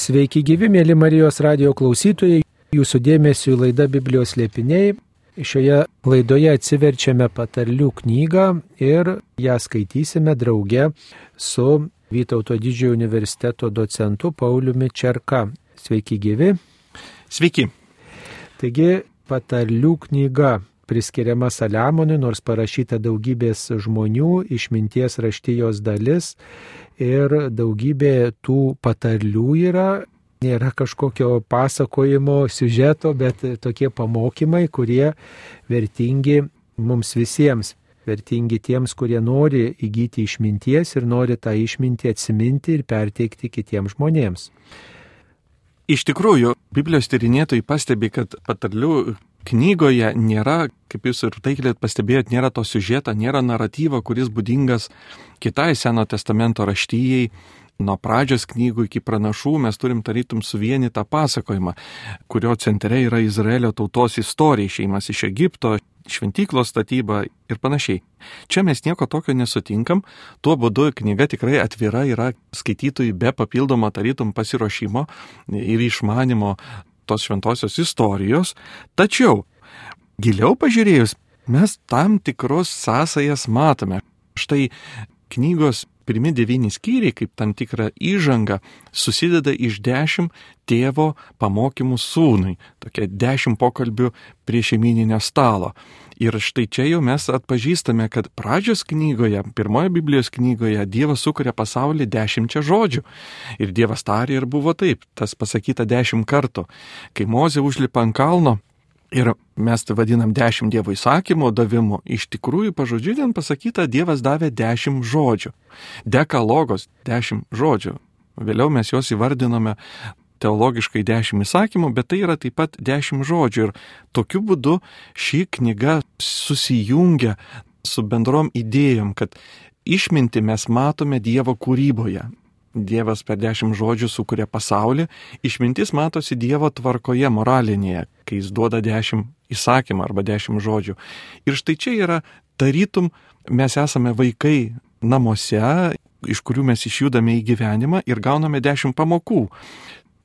Sveiki gyvi, mėly Marijos radio klausytojai, jūsų dėmesio į laidą Biblijos liepiniai. Šioje laidoje atsiverčiame patarlių knygą ir ją skaitysime drauge su Vytauto didžiojo universiteto docentu Pauliumi Čerka. Sveiki gyvi. Sveiki. Taigi patarlių knyga priskiriama Saliamonui, nors parašyta daugybės žmonių, išminties raštijos dalis ir daugybė tų patarlių yra. Nėra kažkokio pasakojimo, siužeto, bet tokie pamokymai, kurie vertingi mums visiems. Vertingi tiems, kurie nori įgyti išminties ir nori tą išmintį atsiminti ir perteikti kitiems žmonėms. Iš tikrųjų, Biblijos tyrinėtojai pastebi, kad patarlių knygoje nėra, kaip jūs ir taikliai pastebėjot, nėra to siužeto, nėra naratyvo, kuris būdingas kitai Seno testamento raštyjei. Nuo pradžios knygų iki pranašų mes turim tarytum suvienytą pasakojimą, kurio centre yra Izraelio tautos istorija, išeimas iš Egipto, šventyklos statyba ir panašiai. Čia mes nieko tokio nesutinkam, tuo būdu knyga tikrai atvira yra skaitytojui be papildomo tarytum pasiruošimo ir išmanimo tos šventosios istorijos, tačiau giliau pažiūrėjus, mes tam tikros sąsajas matome. Štai knygos pirmi devyni skyriai, kaip tam tikra įžanga, susideda iš dešimt tėvo pamokymų sūnui, tokia dešimt pokalbių prie šeimininio stalo. Ir štai čia jau mes atpažįstame, kad pradžios knygoje, pirmoje Biblijos knygoje, Dievas sukuria pasaulį dešimčia žodžių. Ir Dievas tarė ir buvo taip, tas pasakyta dešimt kartų. Kai Mozė užlipa ant kalno, Ir mes tai vadinam dešimt Dievo įsakymo davimu. Iš tikrųjų, pažodžiui, ten pasakyta, Dievas davė dešimt žodžių. Dekalogos dešimt žodžių. Vėliau mes juos įvardiname teologiškai dešimt įsakymų, bet tai yra taip pat dešimt žodžių. Ir tokiu būdu ši knyga susijungia su bendrom idėjom, kad išminti mes matome Dievo kūryboje. Dievas per dešimt žodžių sukuria pasaulį, išmintis matosi Dievo tvarkoje moralinėje, kai jis duoda dešimt įsakymą arba dešimt žodžių. Ir štai čia yra tarytum mes esame vaikai namuose, iš kurių mes išjudame į gyvenimą ir gauname dešimt pamokų.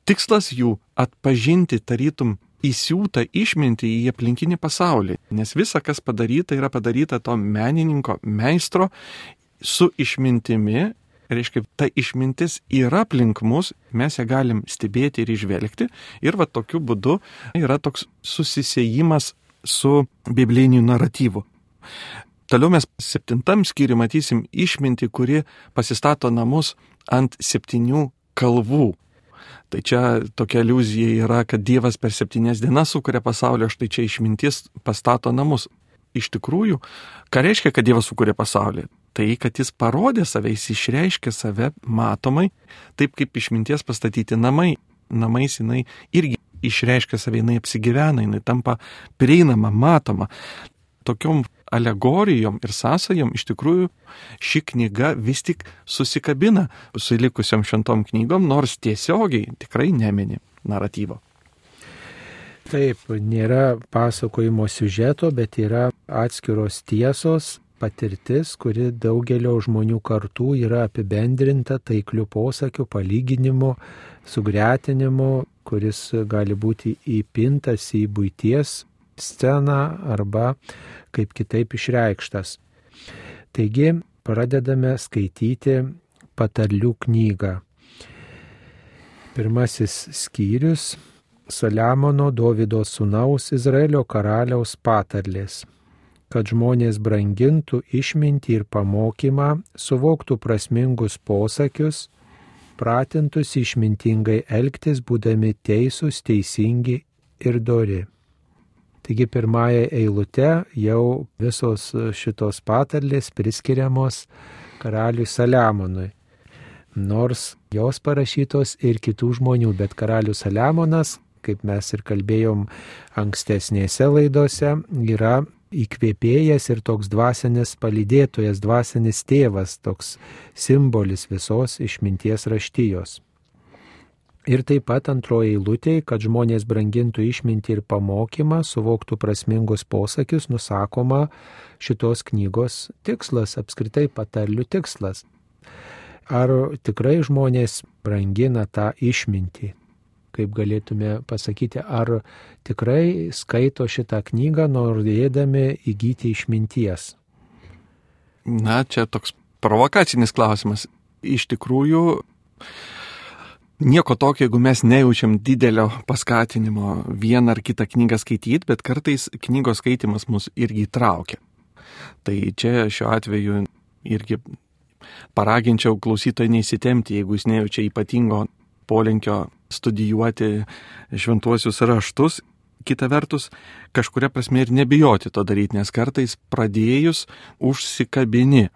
Tikslas jų atpažinti tarytum įsiūtą išmintį į aplinkinį pasaulį, nes visa, kas padaryta, yra padaryta to menininko, meistro su išmintimi. Reiškia, ta išmintis yra aplink mus, mes ją galim stebėti ir išvelgti. Ir va tokiu būdu yra toks susisėjimas su bibliniu naratyvu. Toliau mes septintam skyriui matysim išmintį, kuri pasistato namus ant septynių kalvų. Tai čia tokia iliuzija yra, kad Dievas per septynias dienas sukuria pasaulį, štai čia išmintis pastato namus. Iš tikrųjų, ką reiškia, kad Dievas sukuria pasaulį? Tai, kad jis parodė save, jis išreiškė save matomai, taip kaip išminties pastatyti namai. Namais jinai irgi išreiškia save, jinai apsigyvena, jinai tampa prieinama, matoma. Tokiom alegorijom ir sąsajom iš tikrųjų ši knyga vis tik susikabina su likusiam šventom knygom, nors tiesiogiai tikrai nemini naratyvo. Taip, nėra pasakojimo siužeto, bet yra atskiros tiesos, patirtis, kuri daugelio žmonių kartų yra apibendrinta taiklių posakių, palyginimu, sugretinimu, kuris gali būti įpintas į būties sceną arba kaip kitaip išreikštas. Taigi pradedame skaityti patarlių knygą. Pirmasis skyrius - Saliamono Davido sūnaus Izraelio karaliaus patarlės kad žmonės brangintų išmintį ir pamokymą, suvoktų prasmingus posakius, pratintųsi išmintingai elgtis, būdami teisūs, teisingi ir dori. Taigi pirmąją eilutę jau visos šitos patarlės priskiriamos karaliui Saliamonui. Nors jos parašytos ir kitų žmonių, bet karalius Saliamonas, kaip mes ir kalbėjom ankstesnėse laidose, yra įkvėpėjas ir toks dvasinis palydėtojas, dvasinis tėvas, toks simbolis visos išminties raštijos. Ir taip pat antroji eilutė, kad žmonės brangintų išmintį ir pamokymą, suvoktų prasmingus posakius, nusakoma šitos knygos tikslas, apskritai patarlių tikslas. ar tikrai žmonės brangina tą išmintį. Kaip galėtume pasakyti, ar tikrai skaito šitą knygą norėdami įgyti išminties. Na, čia toks provokacinis klausimas. Iš tikrųjų, nieko tokio, jeigu mes nejaučiam didelio paskatinimo vieną ar kitą knygą skaityti, bet kartais knygos skaitimas mus irgi įtraukia. Tai čia šiuo atveju irgi paraginčiau klausytojai neįsitemti, jeigu jis nejaučia ypatingo polinkio studijuoti šventuosius raštus. Kita vertus, kažkuria prasme ir nebijoti to daryti, nes kartais pradėjus užsikabini.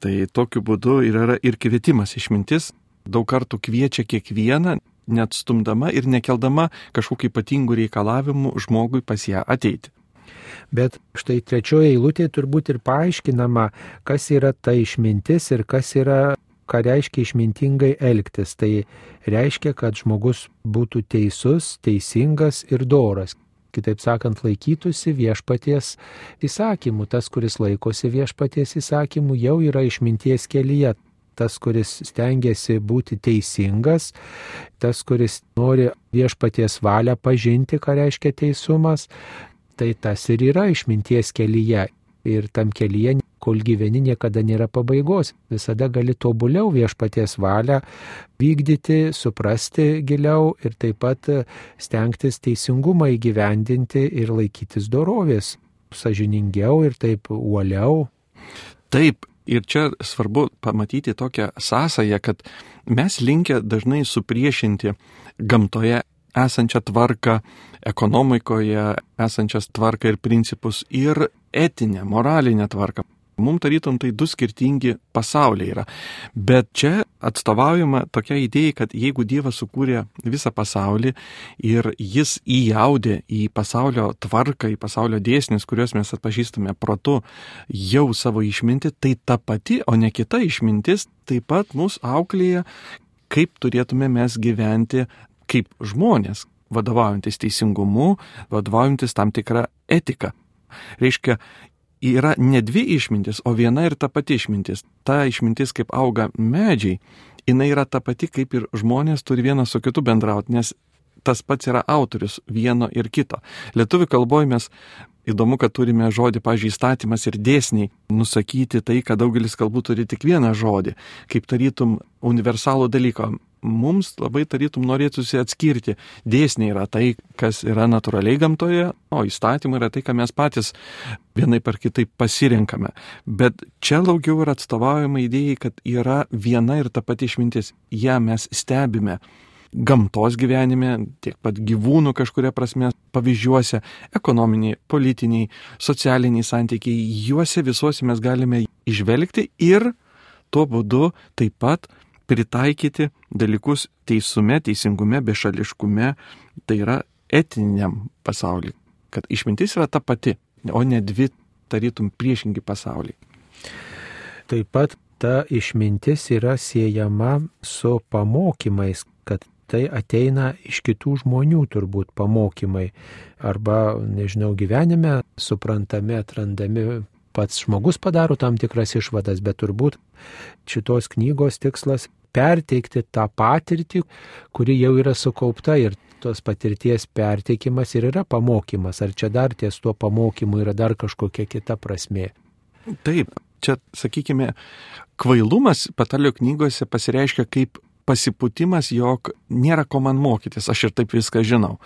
Tai tokiu būdu yra ir kvietimas išmintis, daug kartų kviečia kiekvieną, net stumdama ir nekeldama kažkokiu ypatingu reikalavimu žmogui pas ją ateiti. Bet štai trečioje eilutėje turbūt ir paaiškinama, kas yra ta išmintis ir kas yra, ką reiškia išmintingai elgtis. Tai reiškia, kad žmogus būtų teisus, teisingas ir doras. Kitaip sakant, laikytųsi viešpaties įsakymų. Tas, kuris laikosi viešpaties įsakymų, jau yra išminties kelyje tas, kuris stengiasi būti teisingas, tas, kuris nori viešpaties valią pažinti, ką reiškia teisumas, tai tas ir yra išminties kelyje. Ir tam kelyje, kol gyveni, niekada nėra pabaigos. Visada gali tobuliau viešpaties valią vykdyti, suprasti giliau ir taip pat stengtis teisingumą įgyvendinti ir laikytis dorovės sažiningiau ir taip uoliau. Taip, ir čia svarbu pamatyti tokią sąsają, kad mes linkę dažnai supriešinti gamtoje esančią tvarką, ekonomikoje esančias tvarką ir principus ir etinę, moralinę tvarką. Mums tarytum tai du skirtingi pasauliai yra. Bet čia atstovaujama tokia idėja, kad jeigu Dievas sukūrė visą pasaulį ir jis įjaudė į pasaulio tvarką, į pasaulio dėsnius, kuriuos mes atpažįstame protu, jau savo išminti, tai ta pati, o ne kita išmintis taip pat mus auklėja, kaip turėtume mes gyventi kaip žmonės, vadovaujantis teisingumu, vadovaujantis tam tikrą etiką. Reiškia, yra ne dvi išmintis, o viena ir ta pati išmintis. Ta išmintis, kaip auga medžiai, jinai yra ta pati, kaip ir žmonės turi vienas su kitu bendrauti, nes tas pats yra autorius vieno ir kito. Lietuvių kalboje mes įdomu, kad turime žodį, pažiūrėjau, įstatymas ir dėsniai nusakyti tai, kad daugelis kalbų turi tik vieną žodį, kaip tarytum universalų dalyką mums labai tarytum norėtųsi atskirti. Dėsniai yra tai, kas yra natūraliai gamtoje, o įstatymai yra tai, ką mes patys vienai par kitaip pasirinkame. Bet čia daugiau yra atstovaujama idėjai, kad yra viena ir ta pati išmintis. Ja mes stebime gamtos gyvenime, tiek pat gyvūnų kažkuria prasme pavyzdžiuose, ekonominiai, politiniai, socialiniai santykiai, juose visuose mes galime išvelgti ir tuo būdu taip pat pritaikyti dalykus teisume, teisingume, bešališkume, tai yra etiniam pasauliu. Kad išmintis yra ta pati, o ne dvi tarytum priešingi pasauliai. Taip pat ta išmintis yra siejama su pamokymais, kad tai ateina iš kitų žmonių turbūt pamokymai. Arba, nežinau, gyvenime suprantami, atrandami pats žmogus padaro tam tikras išvadas, bet turbūt šitos knygos tikslas perteikti tą patirtį, kuri jau yra sukaupta ir tos patirties perteikimas ir yra pamokymas. Ar čia dar ties tuo pamokymu yra dar kažkokia kita prasme? Taip, čia, sakykime, kvailumas patalio knygose pasireiškia kaip pasiputimas, jog nėra ko man mokytis, aš ir taip viską žinau.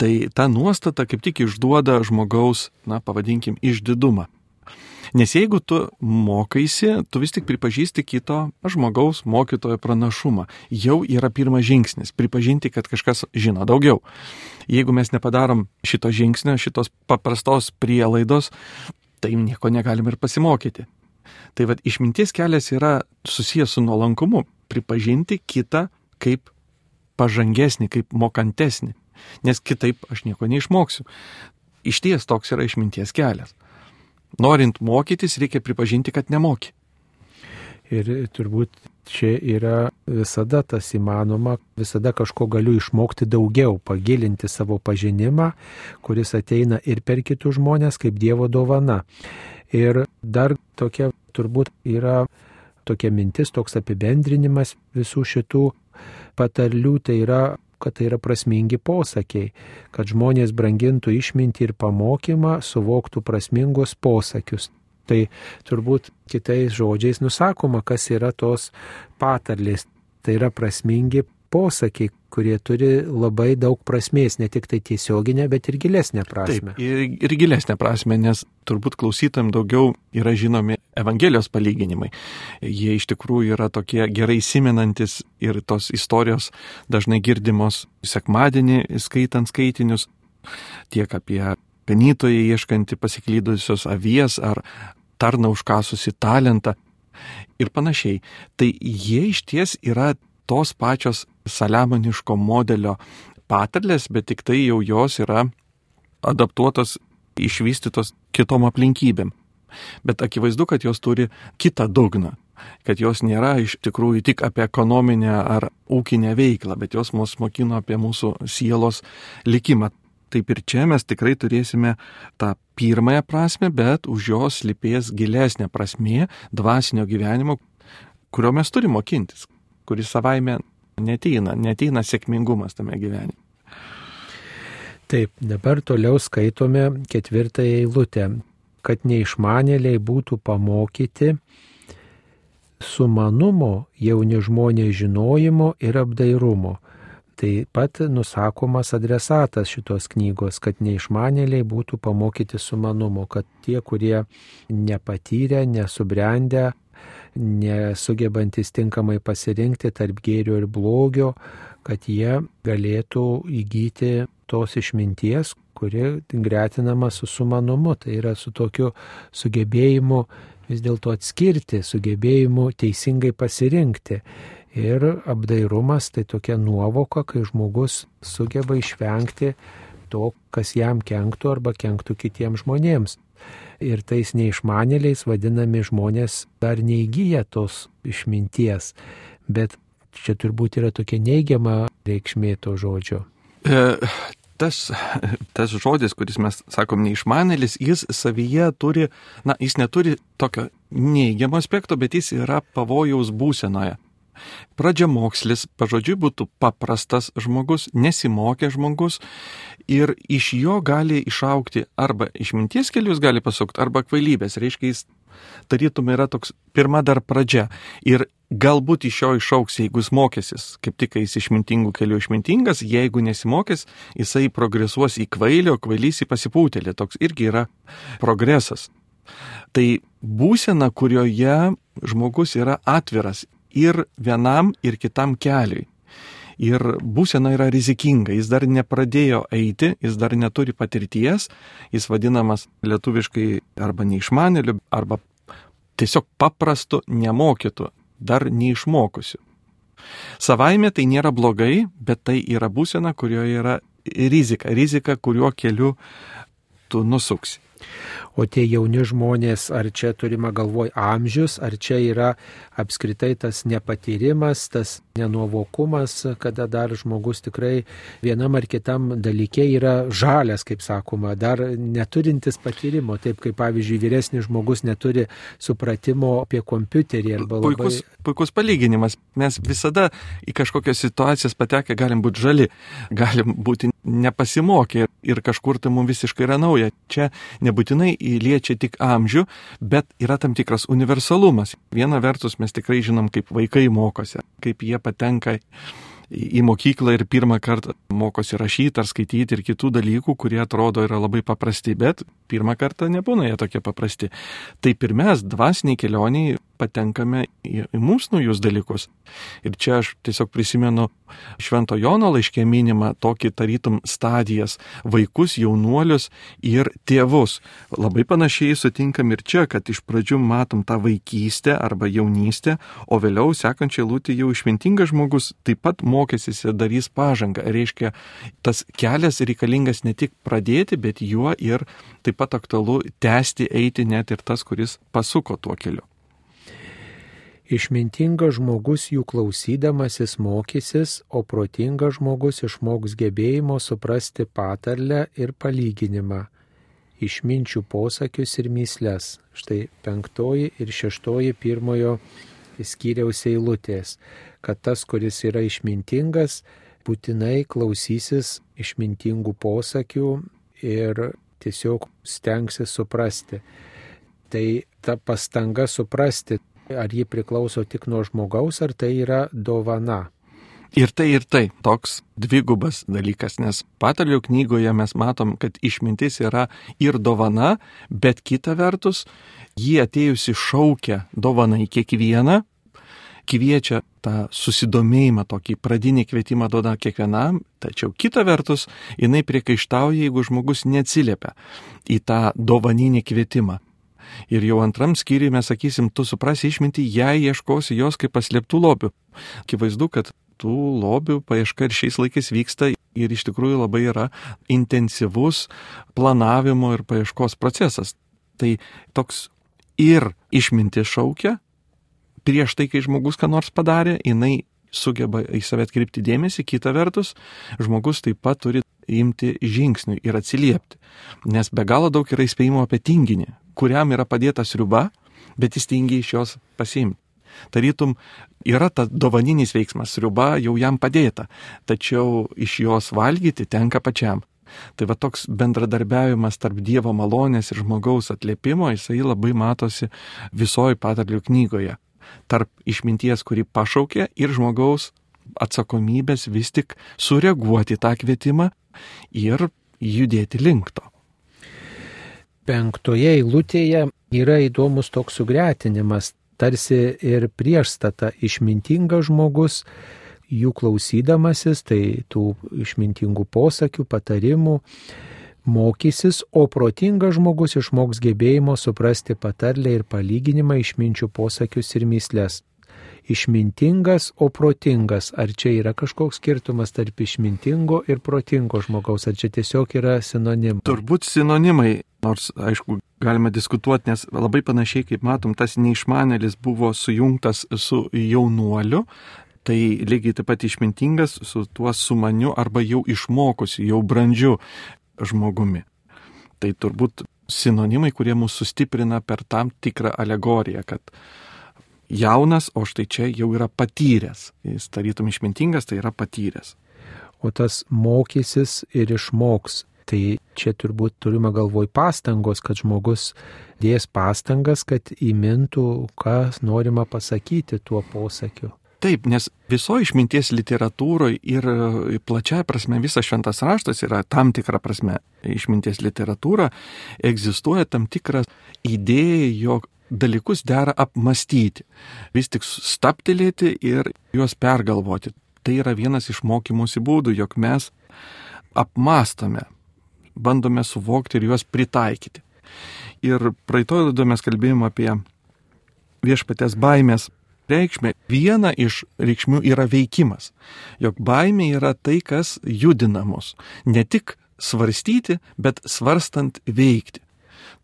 Tai ta nuostata kaip tik išduoda žmogaus, na, pavadinkim, išdidumą. Nes jeigu tu mokaisi, tu vis tik pripažįsti kito žmogaus mokytojo pranašumą. Jau yra pirmas žingsnis - pripažinti, kad kažkas žino daugiau. Jeigu mes nepadarom šito žingsnio, šitos paprastos prielaidos, tai nieko negalim ir pasimokyti. Tai vad išminties kelias yra susijęs su nuolankumu - pripažinti kitą kaip pažangesnį, kaip mokantesnį. Nes kitaip aš nieko neišmoksiu. Iš ties toks yra išminties kelias norint mokytis, reikia pripažinti, kad nemoki. Ir turbūt čia yra visada tas įmanoma, visada kažko galiu išmokti daugiau, pagilinti savo pažinimą, kuris ateina ir per kitus žmonės kaip Dievo dovana. Ir dar tokia turbūt yra tokia mintis, toks apibendrinimas visų šitų patarlių, tai yra kad tai yra prasmingi posakiai, kad žmonės brangintų išmintį ir pamokymą, suvoktų prasmingus posakius. Tai turbūt kitais žodžiais nusakoma, kas yra tos patarlės. Tai yra prasmingi posakiai, kurie turi labai daug prasmės, ne tik tai tiesioginę, bet ir gilesnę prasme. Taip, ir, ir gilesnę prasme, nes turbūt klausytam daugiau yra žinomi Evangelijos palyginimai. Jie iš tikrųjų yra tokie gerai siminantis ir tos istorijos dažnai girdimos sekmadienį skaitant skaitinius, tiek apie ganytojai ieškanti pasiklydusios avies ar tarna užkasusi talentą ir panašiai. Tai jie iš ties yra tos pačios saliamoniško modelio patarlės, bet tik tai jau jos yra adaptuotos, išvystytos kitom aplinkybėm. Bet akivaizdu, kad jos turi kitą dugną, kad jos nėra iš tikrųjų tik apie ekonominę ar ūkinę veiklą, bet jos mus mokino apie mūsų sielos likimą. Taip ir čia mes tikrai turėsime tą pirmąją prasme, bet už jos lipės gilesnė prasmė dvasinio gyvenimo, kurio mes turime mokintis, kuris savaime neteina, neteina sėkmingumas tame gyvenime. Taip, dabar toliau skaitome ketvirtąją eilutę, kad neišmanėliai būtų pamokyti sumanumo, jauni žmonės žinojimo ir apdairumo. Taip pat nusakomas adresatas šitos knygos, kad neišmanėliai būtų pamokyti sumanumo, kad tie, kurie nepatyrę, nesubrendę, nesugebantis tinkamai pasirinkti tarp gėrio ir blogio, kad jie galėtų įgyti tos išminties, kuri gretinama su sumanumu, tai yra su tokiu sugebėjimu vis dėlto atskirti, sugebėjimu teisingai pasirinkti. Ir apdairumas tai tokia nuovoka, kai žmogus sugeba išvengti to, kas jam kenktų arba kenktų kitiems žmonėms ir tais neišmanėliais vadinami žmonės dar neįgyja tos išminties. Bet čia turbūt yra tokia neigiama reikšmė to žodžio. E, tas, tas žodis, kuris mes sakom neišmanėlis, jis savyje turi, na, jis neturi tokio neigiamo aspekto, bet jis yra pavojaus būsenoje. Pradžia mokslis, pažodžiui, būtų paprastas žmogus, nesimokė žmogus ir iš jo gali išaukti arba išminties kelius gali pasukti, arba kvailybės. Reiškia, jis tarytum yra toks pirma dar pradžia. Ir galbūt iš jo išauks, jeigu jis mokysis, kaip tik jis išmintingų kelių išmintingas, jeigu nesimokys, jisai progresuos į kvailio, kvailys į pasipūtelį. Toks irgi yra progresas. Tai būsena, kurioje žmogus yra atviras ir vienam, ir kitam keliui. Ir būsena yra rizikinga, jis dar nepradėjo eiti, jis dar neturi patirties, jis vadinamas lietuviškai arba neišmanėliu, arba tiesiog paprastu nemokytu, dar neišmokusiu. Savaime tai nėra blogai, bet tai yra būsena, kurioje yra rizika, rizika, kuriuo keliu tu nusuksi. O tie jauni žmonės, ar čia turima galvoj amžius, ar čia yra apskritai tas nepatyrimas, tas nenuovokumas, kada dar žmogus tikrai vienam ar kitam dalykė yra žalias, kaip sakoma, dar neturintis patyrimo, taip kaip pavyzdžiui vyresnis žmogus neturi supratimo apie kompiuterį. Labai... Puikus, puikus palyginimas. Mes visada į kažkokias situacijas patekę galim būti žali, galim būti nepasimokę ir kažkur tai mums visiškai yra nauja. Čia nebūtinai liečia tik amžių, bet yra tam tikras universalumas. Viena vertus mes tikrai žinom, kaip vaikai mokosi, kaip jie patenka į mokyklą ir pirmą kartą mokosi rašyti ar skaityti ir kitų dalykų, kurie atrodo yra labai paprasti, bet pirmą kartą nebūna jie tokie paprasti. Taip ir mes dvasiniai kelioniai patenkame į, į mums naujus dalykus. Ir čia aš tiesiog prisimenu Švento Jono laiškė minimą tokį tarytum stadijas - vaikus, jaunuolius ir tėvus. Labai panašiai sutinkam ir čia, kad iš pradžių matom tą vaikystę arba jaunystę, o vėliau sekančiai lūti jau išmintingas žmogus taip pat mokysis ir darys pažangą. Reiškia, tas kelias reikalingas ne tik pradėti, bet juo ir taip pat aktualu tęsti, eiti net ir tas, kuris pasuko tuo keliu. Išmintingas žmogus jų klausydamasis mokysis, o protingas žmogus išmoks gebėjimo suprasti patarlę ir palyginimą, išminčių posakius ir myslės. Štai penktoji ir šeštoji pirmojo skyriaus eilutės, kad tas, kuris yra išmintingas, būtinai klausysis išmintingų posakių ir tiesiog stengsis suprasti. Tai ta pastanga suprasti, ar ji priklauso tik nuo žmogaus, ar tai yra dovana. Ir tai ir tai toks dvigubas dalykas, nes patarlių knygoje mes matom, kad išmintis yra ir dovana, bet kita vertus, jį atėjusi šaukia dovana į kiekvieną, kviečia tą susidomėjimą, tokį pradinį kvietimą duoda kiekvienam, tačiau kita vertus, jinai priekaištauja, jeigu žmogus neatsiliepia į tą dovaninį kvietimą. Ir jau antram skyriui mes sakysim, tu suprasi išminti, jei ieškosi jos kaip paslėptų lobių. Akivaizdu, kad tų lobių paieška ir šiais laikais vyksta ir iš tikrųjų labai yra intensyvus planavimo ir paieškos procesas. Tai toks ir išminti šaukia, prieš tai, kai žmogus ką nors padarė, jinai sugeba į save atkreipti dėmesį, kita vertus, žmogus taip pat turi imti žingsnių ir atsiliepti. Nes be galo daug yra įspėjimo apie tinginį, kuriam yra padėta sriuba, bet jis tingi iš jos pasiimti. Tarytum yra tas dovaninis veiksmas, sriuba jau jam padėta, tačiau iš jos valgyti tenka pačiam. Tai va toks bendradarbiavimas tarp Dievo malonės ir žmogaus atliepimo, jisai labai matosi visoji patarlių knygoje. Tarp išminties, kuri pašaukė, ir žmogaus atsakomybės vis tik sureaguoti tą kvietimą ir judėti link to. Penktoje eilutėje yra įdomus toks sugretinimas tarsi ir priešstata išmintingas žmogus, jų klausydamasis, tai tų išmintingų posakių, patarimų, mokysis, o protingas žmogus išmoks gebėjimo suprasti patarlę ir palyginimą išminčių posakius ir myslės išmintingas, o protingas. Ar čia yra kažkoks skirtumas tarp išmintingo ir protingo žmogaus, ar čia tiesiog yra sinonimai? Turbūt sinonimai, nors aišku, galima diskutuoti, nes labai panašiai, kaip matom, tas neišmanėlis buvo sujungtas su jaunuoliu. Tai lygiai taip pat išmintingas su tuo sumaniu arba jau išmokusiu, jau brandžiu žmogumi. Tai turbūt sinonimai, kurie mūsų sustiprina per tam tikrą alegoriją, kad jaunas, o štai čia jau yra patyręs. Jis tarytum išmintingas, tai yra patyręs. O tas mokysis ir išmoks. Tai čia turbūt turime galvoj pastangos, kad žmogus dės pastangas, kad įmintų, kas norima pasakyti tuo posakiu. Taip, nes visoje išminties literatūroje ir plačiaja prasme visas šventas raštas yra tam tikra prasme išminties literatūra, egzistuoja tam tikras idėja, jog dalykus dera apmastyti, vis tik staptelėti ir juos pergalvoti. Tai yra vienas iš mokymosi būdų, jog mes apmastome, bandome suvokti ir juos pritaikyti. Ir praeitoje laidoje mes kalbėjome apie viešpatės baimės reikšmę. Viena iš reikšmių yra veikimas. Jog baimė yra tai, kas judina mus. Ne tik svarstyti, bet svarstant veikti.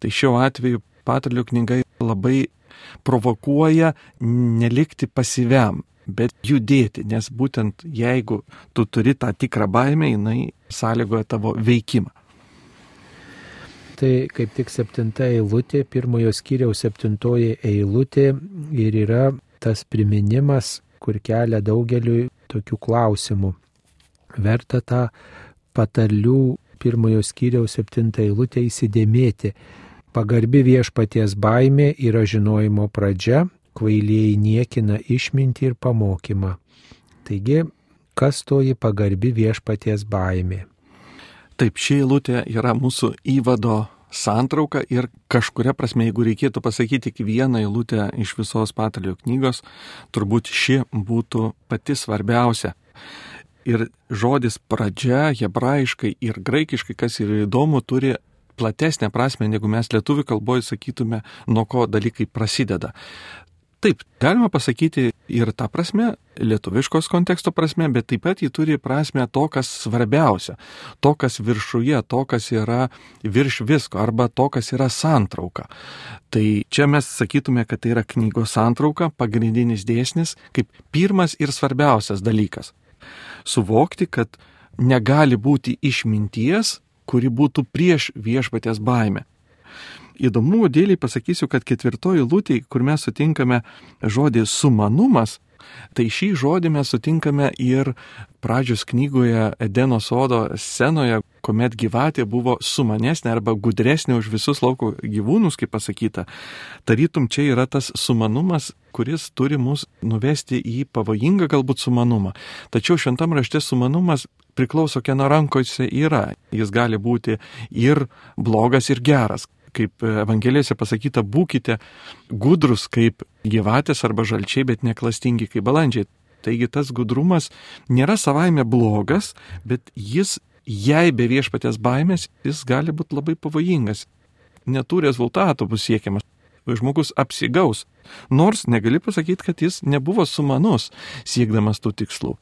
Tai šiuo atveju patarlių knyga labai provokuoja nelikti pasyviam, bet judėti, nes būtent jeigu tu turi tą tikrą baimę, jinai sąlygoja tavo veikimą. Tai kaip tik septinta eilutė, pirmojo skyriaus septintoji eilutė ir yra tas priminimas, kur kelia daugeliu tokių klausimų. Verta tą patarlių pirmojo skyriaus septintą eilutę įsidėmėti, Pagarbi viešpaties baimė yra žinojimo pradžia, kvailieji niekina išmintį ir pamokymą. Taigi, kas toji pagarbi viešpaties baimė? Taip, ši eilutė yra mūsų įvado santrauka ir kažkuria prasme, jeigu reikėtų pasakyti tik vieną eilutę iš visos patalio knygos, turbūt ši būtų pati svarbiausia. Ir žodis pradžia, hebrajiškai ir graikiškai, kas yra įdomu, turi platesnę prasme, negu mes lietuvių kalboje sakytume, nuo ko dalykai prasideda. Taip, galima pasakyti ir tą prasme, lietuviškos konteksto prasme, bet taip pat jį turi prasme to, kas svarbiausia, to, kas viršuje, to, kas yra virš visko, arba to, kas yra santrauka. Tai čia mes sakytume, kad tai yra knygos santrauka, pagrindinis dėsnis, kaip pirmas ir svarbiausias dalykas. Suvokti, kad negali būti išminties, kuri būtų prieš viešpatės baimę. įdomumo dėliai pasakysiu, kad ketvirtoji lūtė, kur mes sutinkame žodį sumanumas, Tai šį žodį mes sutinkame ir pradžios knygoje Edeno sodo scenoje, kuomet gyvatė buvo sumanesnė arba gudresnė už visus lauko gyvūnus, kaip pasakyta. Tarytum čia yra tas sumanumas, kuris turi mus nuvesti į pavojingą galbūt sumanumą. Tačiau šventam rašte sumanumas priklauso kieno rankose yra. Jis gali būti ir blogas, ir geras kaip Evangelijose pasakyta, būkite gudrus kaip gyvatės arba žalčiai, bet neklastingi kaip balandžiai. Taigi tas gudrumas nėra savaime blogas, bet jis, jei be viešpatės baimės, jis gali būti labai pavojingas. Netų rezultatų bus siekiamas. Žmogus apsigaus. Nors negali pasakyti, kad jis nebuvo sumanus siekdamas tų tikslų.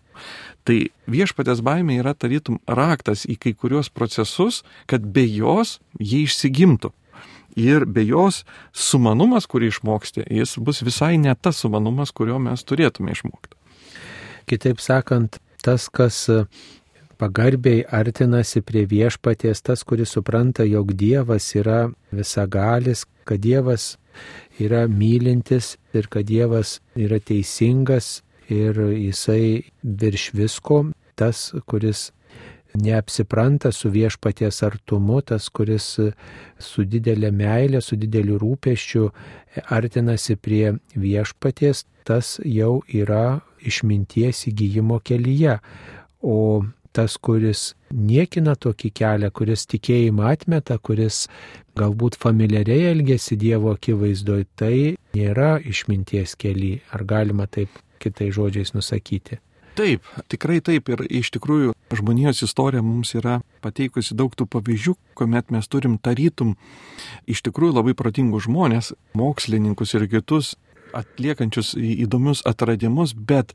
Tai viešpatės baimė yra tarytum raktas į kai kurios procesus, kad be jos jie išsigimtų ir be jos sumanumas, kurį išmoksti, jis bus visai ne tas sumanumas, kurio mes turėtume išmokti. Kitaip sakant, tas, kas pagarbiai artinasi prie viešpaties, tas, kuris supranta, jog Dievas yra visagalis, kad Dievas yra mylintis ir kad Dievas yra teisingas ir jisai virš visko, tas, kuris neapsipranta su viešpaties artumu, tas, kuris su didelė meilė, su dideliu rūpeščiu artinasi prie viešpaties, tas jau yra išminties įgyjimo kelyje. O tas, kuris niekina tokį kelią, kuris tikėjimą atmeta, kuris galbūt familiariai elgesi Dievo akivaizdoje, tai nėra išminties keli. Ar galima taip kitais žodžiais nusakyti? Taip, tikrai taip. Ir iš tikrųjų žmonijos istorija mums yra pateikusi daug tų pavyzdžių, kuomet mes turim tarytum iš tikrųjų labai protingus žmonės, mokslininkus ir kitus atliekančius įdomius atradimus, bet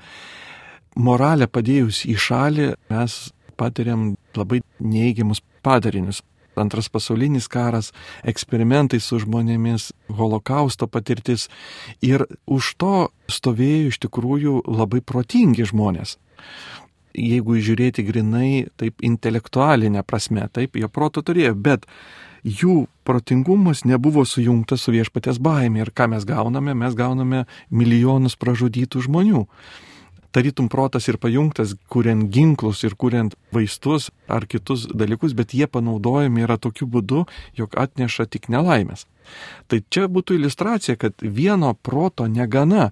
moralę padėjus į šalį mes patiriam labai neigiamus padarinius antras pasaulinis karas, eksperimentai su žmonėmis, holokausto patirtis. Ir už to stovėjo iš tikrųjų labai protingi žmonės. Jeigu žiūrėti grinai, taip intelektualinė prasme, taip, jo proto turėjo, bet jų protingumas nebuvo sujungtas su viešpatės baimė. Ir ką mes gauname? Mes gauname milijonus pražudytų žmonių tarytum protas ir pajungtas, kuriant ginklus ir kuriant vaistus ar kitus dalykus, bet jie panaudojami yra tokiu būdu, jog atneša tik nelaimės. Tai čia būtų iliustracija, kad vieno proto negana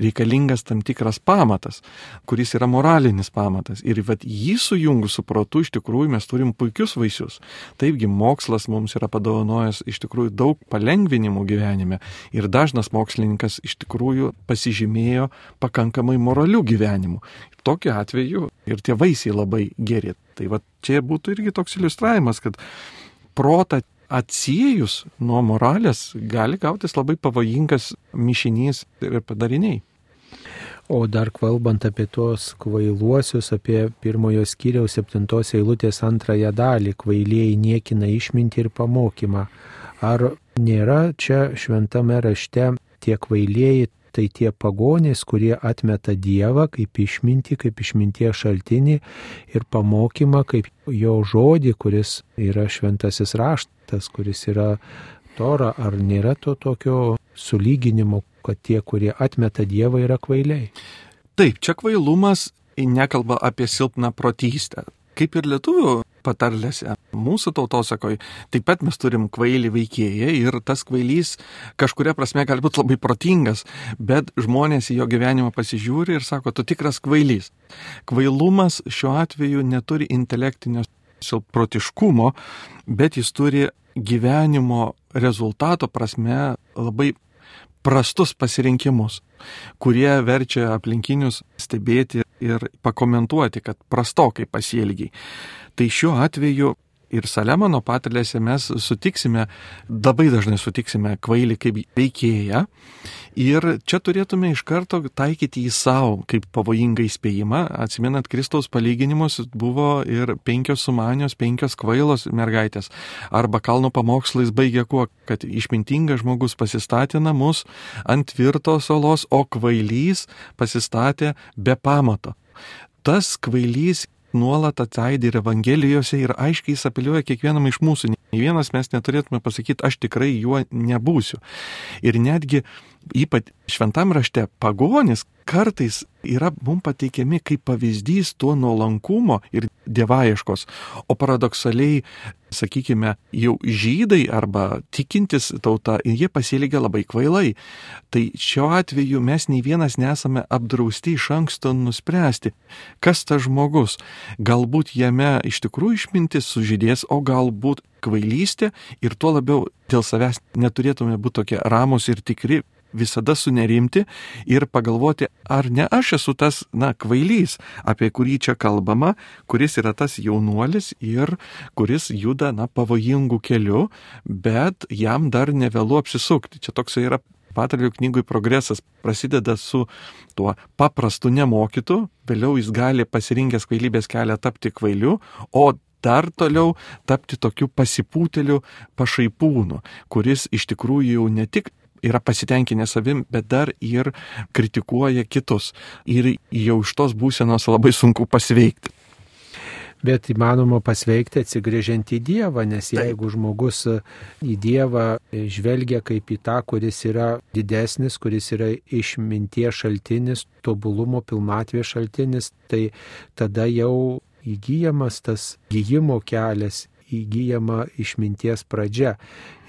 reikalingas tam tikras pamatas, kuris yra moralinis pamatas. Ir vat, jį sujungus su protu iš tikrųjų mes turim puikius vaisius. Taipgi mokslas mums yra padovanojęs iš tikrųjų daug palengvinimų gyvenime. Ir dažnas mokslininkas iš tikrųjų pasižymėjo pakankamai moralių gyvenimų. Tokiu atveju ir tie vaisiai labai geri. Tai va čia būtų irgi toks iliustravimas, kad protą atsiejus nuo moralės gali gautis labai pavojingas mišinys ir padariniai. O dar kalbant apie tuos kvailuosius, apie pirmojo skyriaus septintos eilutės antrąją dalį, kvailieji niekina išmintį ir pamokymą. Ar nėra čia šventame rašte tie kvailieji tai tie pagonys, kurie atmeta Dievą kaip išmintį, kaip išminties šaltinį ir pamokymą kaip jo žodį, kuris yra šventasis raštas, kuris yra Tora, ar nėra to tokio sulyginimo, kad tie, kurie atmeta Dievą, yra kvailiai? Taip, čia kvailumas nekalba apie silpną protystę. Kaip ir lietuvių patarlėse, mūsų tautosakoj, taip pat mes turim kvailį veikėją ir tas kvailys kažkuria prasme gali būti labai protingas, bet žmonės į jo gyvenimą pasižiūri ir sako, tu tikras kvailys. Kvailumas šiuo atveju neturi intelektinio silprotiškumo, bet jis turi gyvenimo rezultato prasme labai prastus pasirinkimus, kurie verčia aplinkinius stebėti ir pakomentuoti, kad prastokai pasielgiai. Tai šiuo atveju ir Salemono patalėse mes sutiksime, labai dažnai sutiksime kvailį kaip veikėją. Ir čia turėtume iš karto taikyti į savo kaip pavojingą įspėjimą. Atsimenat, Kristaus palyginimus buvo ir penkios sumanios, penkios kvailos mergaitės. Arba kalno pamokslais baigia kuo, kad išmintingas žmogus pasistatė namus ant tvirtos olos, o kvailys pasistatė be pamato. Tas kvailys nuolat atsaidė ir Evangelijose ir aiškiai jis apeliuoja kiekvienam iš mūsų. Ne vienas mes neturėtume pasakyti, aš tikrai juo nebūsiu. Ir netgi ypač šventam rašte pagonis kartais yra mums pateikiami kaip pavyzdys tuo nuolankumo ir dievaieškos. O paradoksaliai, sakykime, jau žydai arba tikintis tauta, jie pasielgia labai kvailai. Tai šiuo atveju mes nei vienas nesame apdrausti iš anksto nuspręsti, kas tas žmogus. Galbūt jame iš tikrųjų išmintis sužydės, o galbūt kvailystė ir tuo labiau dėl savęs neturėtume būti tokie ramus ir tikri visada sunerimti ir pagalvoti, ar ne aš esu tas, na, kvailys, apie kurį čia kalbama, kuris yra tas jaunuolis ir kuris juda, na, pavojingų kelių, bet jam dar nevėlu apsisukti. Čia toks yra Patarlių knygui progresas prasideda su tuo paprastu nemokytu, vėliau jis gali pasirinkęs kvailybės kelią tapti kvailiu, o dar toliau tapti tokiu pasipūteliu pašaipūnu, kuris iš tikrųjų jau ne tik yra pasitenkinę savim, bet dar ir kritikuoja kitus. Ir jau iš tos būsenos labai sunku pasveikti. Bet įmanoma pasveikti atsigrėžiant į Dievą, nes jeigu žmogus į Dievą žvelgia kaip į tą, kuris yra didesnis, kuris yra išminties šaltinis, tobulumo pilnatvės šaltinis, tai tada jau įgyjamas tas gyjimo kelias įgyjama išminties pradžia.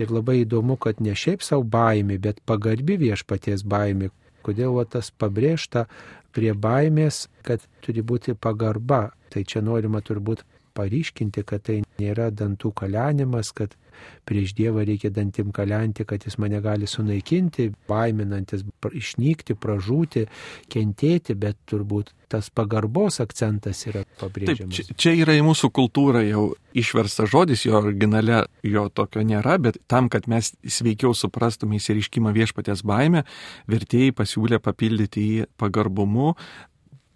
Ir labai įdomu, kad ne šiaip savo baimė, bet pagarbi viešpaties baimė. Kodėl va, tas pabrėžta prie baimės, kad turi būti pagarba. Tai čia norima turbūt paryškinti, kad tai nėra dantų kalenimas, kad prieš Dievą reikia dantim kalenti, kad jis mane gali sunaikinti, baiminantis išnykti, pražūti, kentėti, bet turbūt tas pagarbos akcentas yra pabrėžiamas. Taip, čia, čia yra į mūsų kultūrą jau išverstas žodis, jo originale jo tokio nėra, bet tam, kad mes sveikiau suprastume įsiriškimą viešpatės baimę, vertėjai pasiūlė papildyti jį pagarbumu.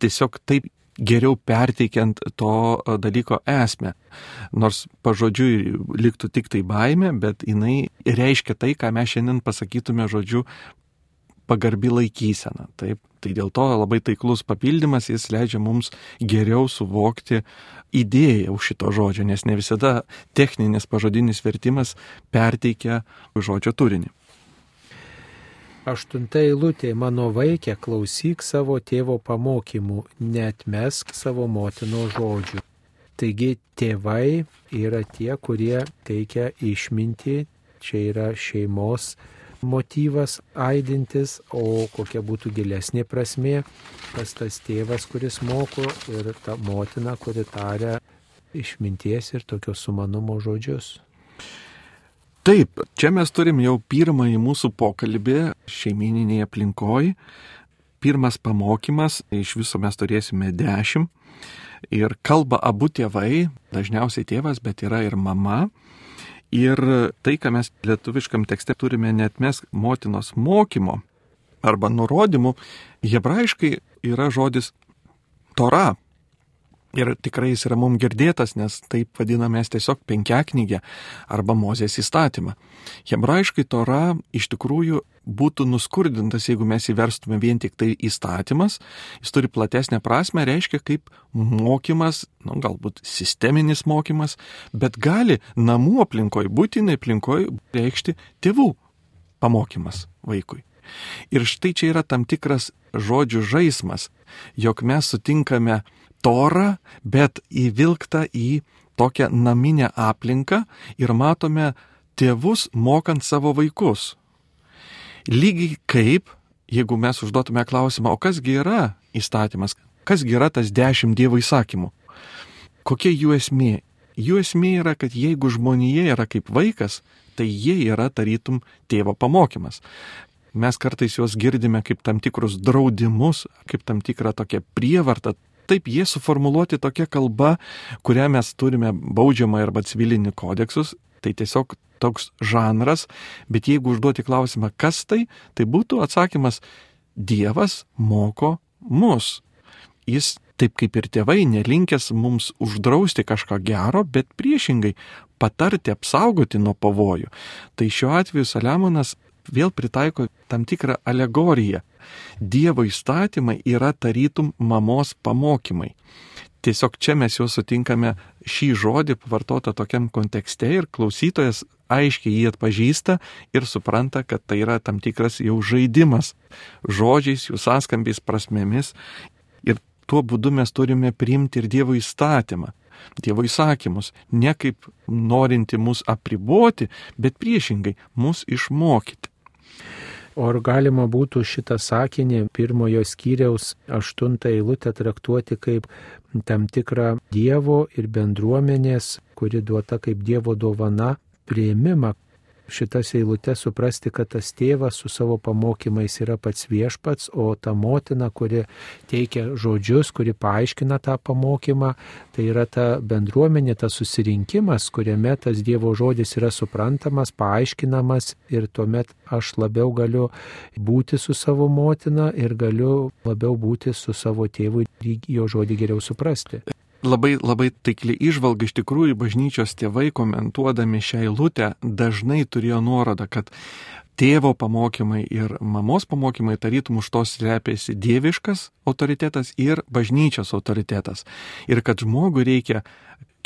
Tiesiog taip geriau perteikiant to dalyko esmę. Nors pažodžiui liktų tik tai baime, bet jinai reiškia tai, ką mes šiandien pasakytume žodžiu pagarbi laikysena. Taip, tai dėl to labai taiklus papildymas jis leidžia mums geriau suvokti idėją už šito žodžio, nes ne visada techninis pažodinis vertimas perteikia žodžio turinį. Aštunta eilutė, mano vaikė, klausyk savo tėvo pamokymų, net mesk savo motino žodžių. Taigi tėvai yra tie, kurie teikia išmintį, čia yra šeimos motyvas aidintis, o kokia būtų gilesnė prasme, kas tas tėvas, kuris moko ir ta motina, kuri taria išminties ir tokio sumanumo žodžius. Taip, čia mes turim jau pirmąjį mūsų pokalbį šeimininėje aplinkoje. Pirmas pamokymas, iš viso mes turėsime dešimt. Ir kalba abu tėvai, dažniausiai tėvas, bet yra ir mama. Ir tai, ką mes lietuviškam tekste turime net mes motinos mokymo arba nurodymų, hebrajiškai yra žodis Tora, Ir tikrai jis yra mums girdėtas, nes taip vadinamės tiesiog penkiaknygę arba Mozės įstatymą. Hebrajiškai Tora iš tikrųjų būtų nuskurdintas, jeigu mes įverstume vien tik tai įstatymas. Jis turi platesnę prasme, reiškia kaip mokymas, nu, galbūt sisteminis mokymas, bet gali namų aplinkoje, būtinai aplinkoje reikšti tėvų pamokymas vaikui. Ir štai čia yra tam tikras žodžių žaidimas, jog mes sutinkame torą, bet įvilktą į tokią naminę aplinką ir matome tėvus mokant savo vaikus. Lygiai kaip, jeigu mes užduotume klausimą, o kasgi yra įstatymas, kasgi yra tas dešimt Dievo įsakymų, kokia jų esmė? Jų esmė yra, kad jeigu žmonėje yra kaip vaikas, tai jie yra tarytum tėvo pamokymas. Mes kartais juos girdime kaip tam tikrus draudimus, kaip tam tikrą tokią prievartą, Taip, jie suformuoluoti tokia kalba, kurią mes turime baudžiamą arba civilinį kodeksus, tai tiesiog toks žanras, bet jeigu užduoti klausimą, kas tai, tai būtų atsakymas, Dievas moko mus. Jis taip kaip ir tėvai nelinkęs mums uždrausti kažką gero, bet priešingai patarti, apsaugoti nuo pavojų. Tai šiuo atveju Saliamonas vėl pritaiko tam tikrą alegoriją. Dievo įstatymai yra tarytum mamos pamokymai. Tiesiog čia mes jau sutinkame šį žodį pavartotą tokiam kontekste ir klausytojas aiškiai jį atpažįsta ir supranta, kad tai yra tam tikras jau žaidimas žodžiais, jų sąskambiais, prasmėmis. Ir tuo būdu mes turime priimti ir Dievo įstatymą. Dievo įsakymus, ne kaip norinti mus apriboti, bet priešingai mus išmokyti. O ar galima būtų šitą sakinį pirmojo skyriaus aštuntą eilutę traktuoti kaip tam tikrą Dievo ir bendruomenės, kuri duota kaip Dievo dovana, prieimimą, šitas eilutes suprasti, kad tas tėvas su savo pamokymais yra pats viešpats, o ta motina, kuri teikia žodžius, kuri paaiškina tą pamokymą, tai yra ta bendruomenė, tas susirinkimas, kuriame tas Dievo žodis yra suprantamas, paaiškinamas ir tuomet aš labiau galiu būti su savo motina ir galiu labiau būti su savo tėvu ir jo žodį geriau suprasti labai, labai taikli išvalga iš tikrųjų bažnyčios tėvai komentuodami šią eilutę dažnai turėjo nuorodą, kad tėvo pamokymai ir mamos pamokymai tarytum už tos repėsi dieviškas autoritetas ir bažnyčios autoritetas. Ir kad žmogui reikia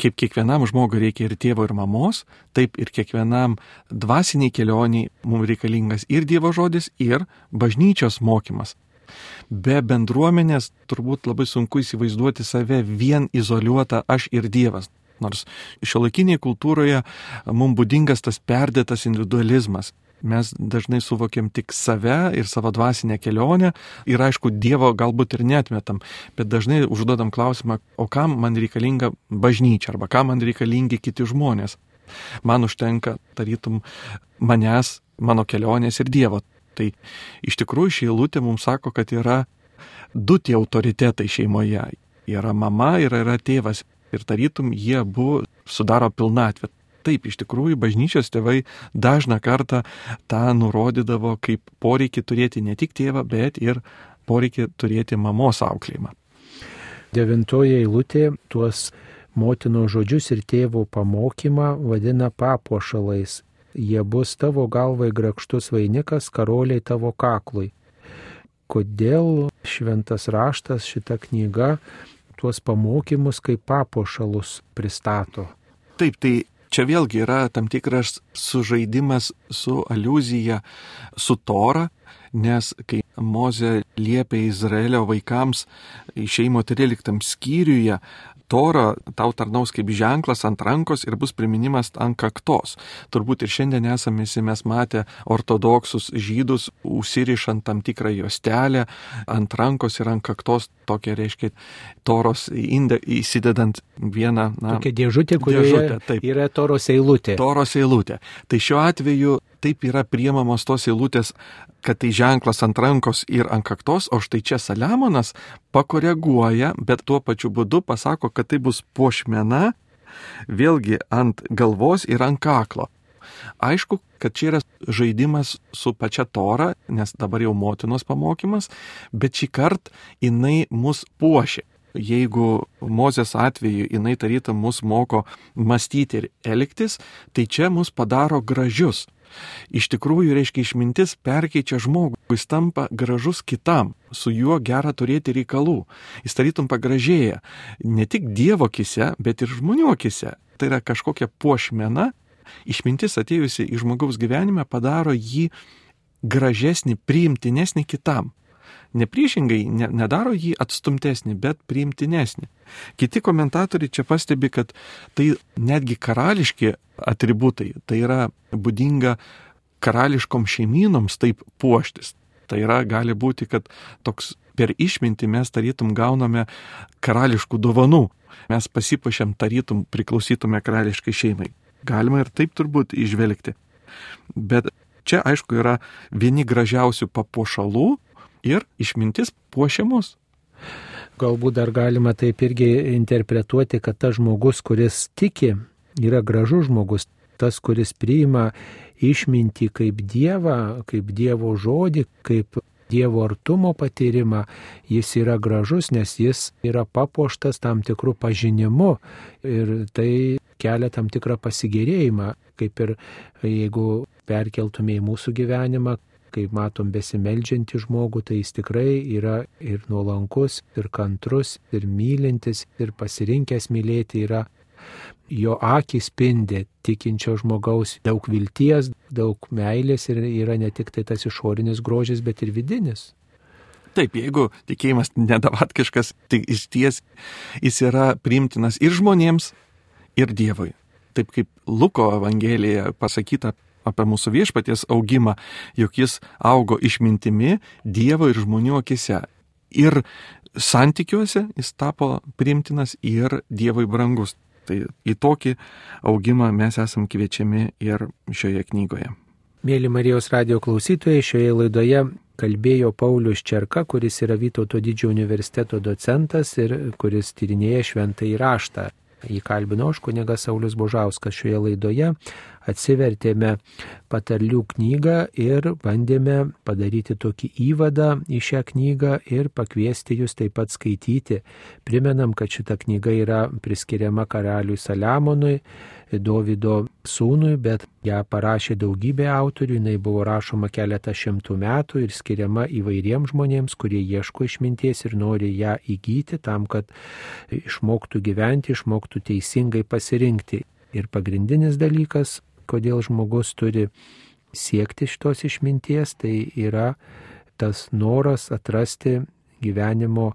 kaip kiekvienam žmogui reikia ir tėvo, ir mamos, taip ir kiekvienam dvasiniai kelioniai mums reikalingas ir Dievo žodis, ir bažnyčios mokymas. Be bendruomenės turbūt labai sunku įsivaizduoti save vien izoliuotą aš ir Dievas. Nors šiuolaikinėje kultūroje mums būdingas tas perdėtas individualizmas. Mes dažnai suvokiam tik save ir savo dvasinę kelionę ir aišku, Dievo galbūt ir netmetam, bet dažnai užduodam klausimą, o kam man reikalinga bažnyčia arba kam man reikalingi kiti žmonės. Man užtenka, tarytum, manęs, mano kelionės ir Dievo. Tai iš tikrųjų ši eilutė mums sako, kad yra du tie autoritetai šeimoje. Yra mama ir yra tėvas. Ir tarytum jie abu sudaro pilnatvę. Taip, iš tikrųjų, bažnyčios tėvai dažną kartą tą nurodydavo kaip poreikį turėti ne tik tėvą, bet ir poreikį turėti mamos auklėjimą. Devintoje eilutė tuos motino žodžius ir tėvo pamokymą vadina papuošalais jie bus tavo galvai grakštus vainikas, karoliai tavo kaklui. Kodėl šventas raštas šitą knygą tuos pamokymus kaip papuošalus pristato? Taip, tai čia vėlgi yra tam tikras sužaidimas su aluzija, su Tora, nes kai Moze liepia Izraelio vaikams išeimo 13 skyriuje Tora tau tarnaus kaip ženklas ant rankos ir bus priminimas ant kaktos. Turbūt ir šiandien esame mes matę ortodoksus žydus užsirišant tam tikrą juostelę ant rankos ir ant kaktos, tokia reiškia Toros inde, įsidedant vieną. Na, tokia dėžutė, kurioje yra Toros eilutė. Toros eilutė. Tai šiuo atveju taip yra priemamos tos eilutės, kad tai ženklas ant rankos ir ant kaktos, o štai čia Saliamonas pakoreguoja, bet tuo pačiu būdu pasako, kad tai bus pošmena vėlgi ant galvos ir ant kaklo. Aišku, kad čia yra žaidimas su pačia Tora, nes dabar jau motinos pamokymas, bet šį kartą jinai mus puošia. Jeigu Mozės atveju jinai tarytum mus moko mąstyti ir elgtis, tai čia mus padaro gražius. Iš tikrųjų, reiškia, išmintis perkeičia žmogų, jis tampa gražus kitam, su juo gera turėti reikalų. Jis tarytum pagražėja ne tik Dievo kise, bet ir žmonių kise. Tai yra kažkokia puošmena, išmintis atėjusi į žmogaus gyvenimą padaro jį gražesnį, priimtinesnį kitam. Nepriešingai ne, nedaro jį atstumtesnį, bet priimtinesnį. Kiti komentatoriai čia pastebi, kad tai netgi karališki atributai, tai yra būdinga karališkom šeimynoms taip puoštis. Tai yra, gali būti, kad toks per išmintį mes tarytum gauname karališkų dovanų. Mes pasipašėm tarytum priklausytume karališkai šeimai. Galima ir taip turbūt išvelgti. Bet čia aišku yra vieni gražiausių papuošalų, ir išmintis puošia mus. Galbūt dar galima taip irgi interpretuoti, kad tas žmogus, kuris tiki, yra gražus žmogus, tas, kuris priima išmintį kaip Dievą, kaip Dievo žodį, kaip Dievo artumo patyrimą, jis yra gražus, nes jis yra papuoštas tam tikrų pažinimu ir tai kelia tam tikrą pasigėrėjimą, kaip ir jeigu perkeltume į mūsų gyvenimą, kai matom besimeldžiantį žmogų, tai jis tikrai yra ir nuolankus, ir kantrus, ir mylintis, ir pasirinkęs mylėti yra. Jo akis spindi tikinčio žmogaus daug vilties, daug meilės ir yra ne tik tai tas išorinis grožis, bet ir vidinis. Taip, jeigu tikėjimas nedavatkiškas, tai iš ties jis yra priimtinas ir žmonėms, ir Dievui. Taip kaip Luko Evangelija pasakyta apie mūsų viešpaties augimą, jog jis augo išmintimi Dievo ir žmonių akise. Ir santykiuose jis tapo priimtinas ir Dievui brangus. Tai į tokį augimą mes esam kviečiami ir šioje knygoje. Mėly Marijos radio klausytojai, šioje laidoje kalbėjo Paulius Čerka, kuris yra Vytauto didžiojo universiteto docentas ir kuris tyrinėja šventąjį raštą. Jį kalbino aš kunigas Saulis Božauskas šioje laidoje. Atsivertėme patarlių knygą ir bandėme padaryti tokį įvadą į šią knygą ir pakviesti jūs taip pat skaityti. Primenam, kad šita knyga yra priskiriama karaliui Saliamonui Dovido sūnui, bet ją parašė daugybė autorių, jinai buvo rašoma keletą šimtų metų ir skiriama įvairiems žmonėms, kurie ieško išminties ir nori ją įgyti tam, kad išmoktų gyventi, išmoktų teisingai pasirinkti. Ir pagrindinis dalykas, kodėl žmogus turi siekti šitos išminties, tai yra tas noras atrasti gyvenimo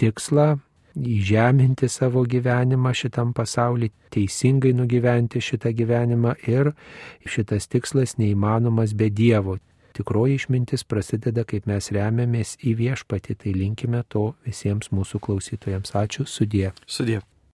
tikslą, įžeminti savo gyvenimą šitam pasauliu, teisingai nugyventi šitą gyvenimą ir šitas tikslas neįmanomas be Dievo. Tikroji išmintis prasideda, kaip mes remiamės į viešpatį, tai linkime to visiems mūsų klausytojams. Ačiū, sudė. Sudė.